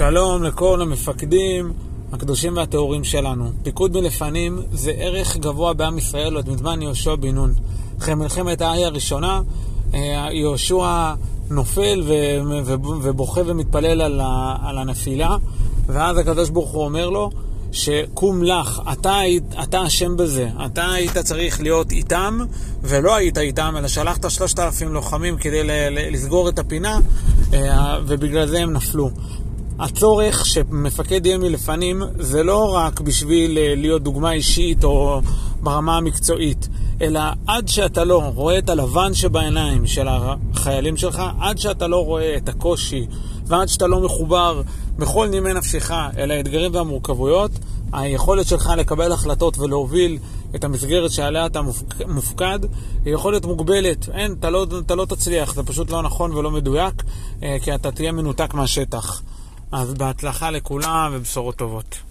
שלום לכל המפקדים הקדושים והטהורים שלנו. פיקוד מלפנים זה ערך גבוה בעם ישראל עוד מזמן יהושע בן נון. אחרי מלחמת האי הראשונה, אה, יהושע נופל ובוכה ומתפלל על הנפילה, ואז הקדוש ברוך הוא אומר לו, שקום לך, אתה, אתה אשם בזה, אתה היית צריך להיות איתם ולא היית איתם, אלא שלחת שלושת אלפים לוחמים כדי לסגור את הפינה אה, ובגלל זה הם נפלו. הצורך שמפקד יהיה מלפנים זה לא רק בשביל אה, להיות דוגמה אישית או ברמה המקצועית, אלא עד שאתה לא רואה את הלבן שבעיניים של החיילים שלך, עד שאתה לא רואה את הקושי ועד שאתה לא מחובר בכל נימי נפשך אל האתגרים והמורכבויות, היכולת שלך לקבל החלטות ולהוביל את המסגרת שעליה אתה מופקד היא יכולת מוגבלת. אין, אתה לא, אתה לא תצליח, זה פשוט לא נכון ולא מדויק, אה, כי אתה תהיה מנותק מהשטח. אז בהצלחה לכולם ובשורות טובות.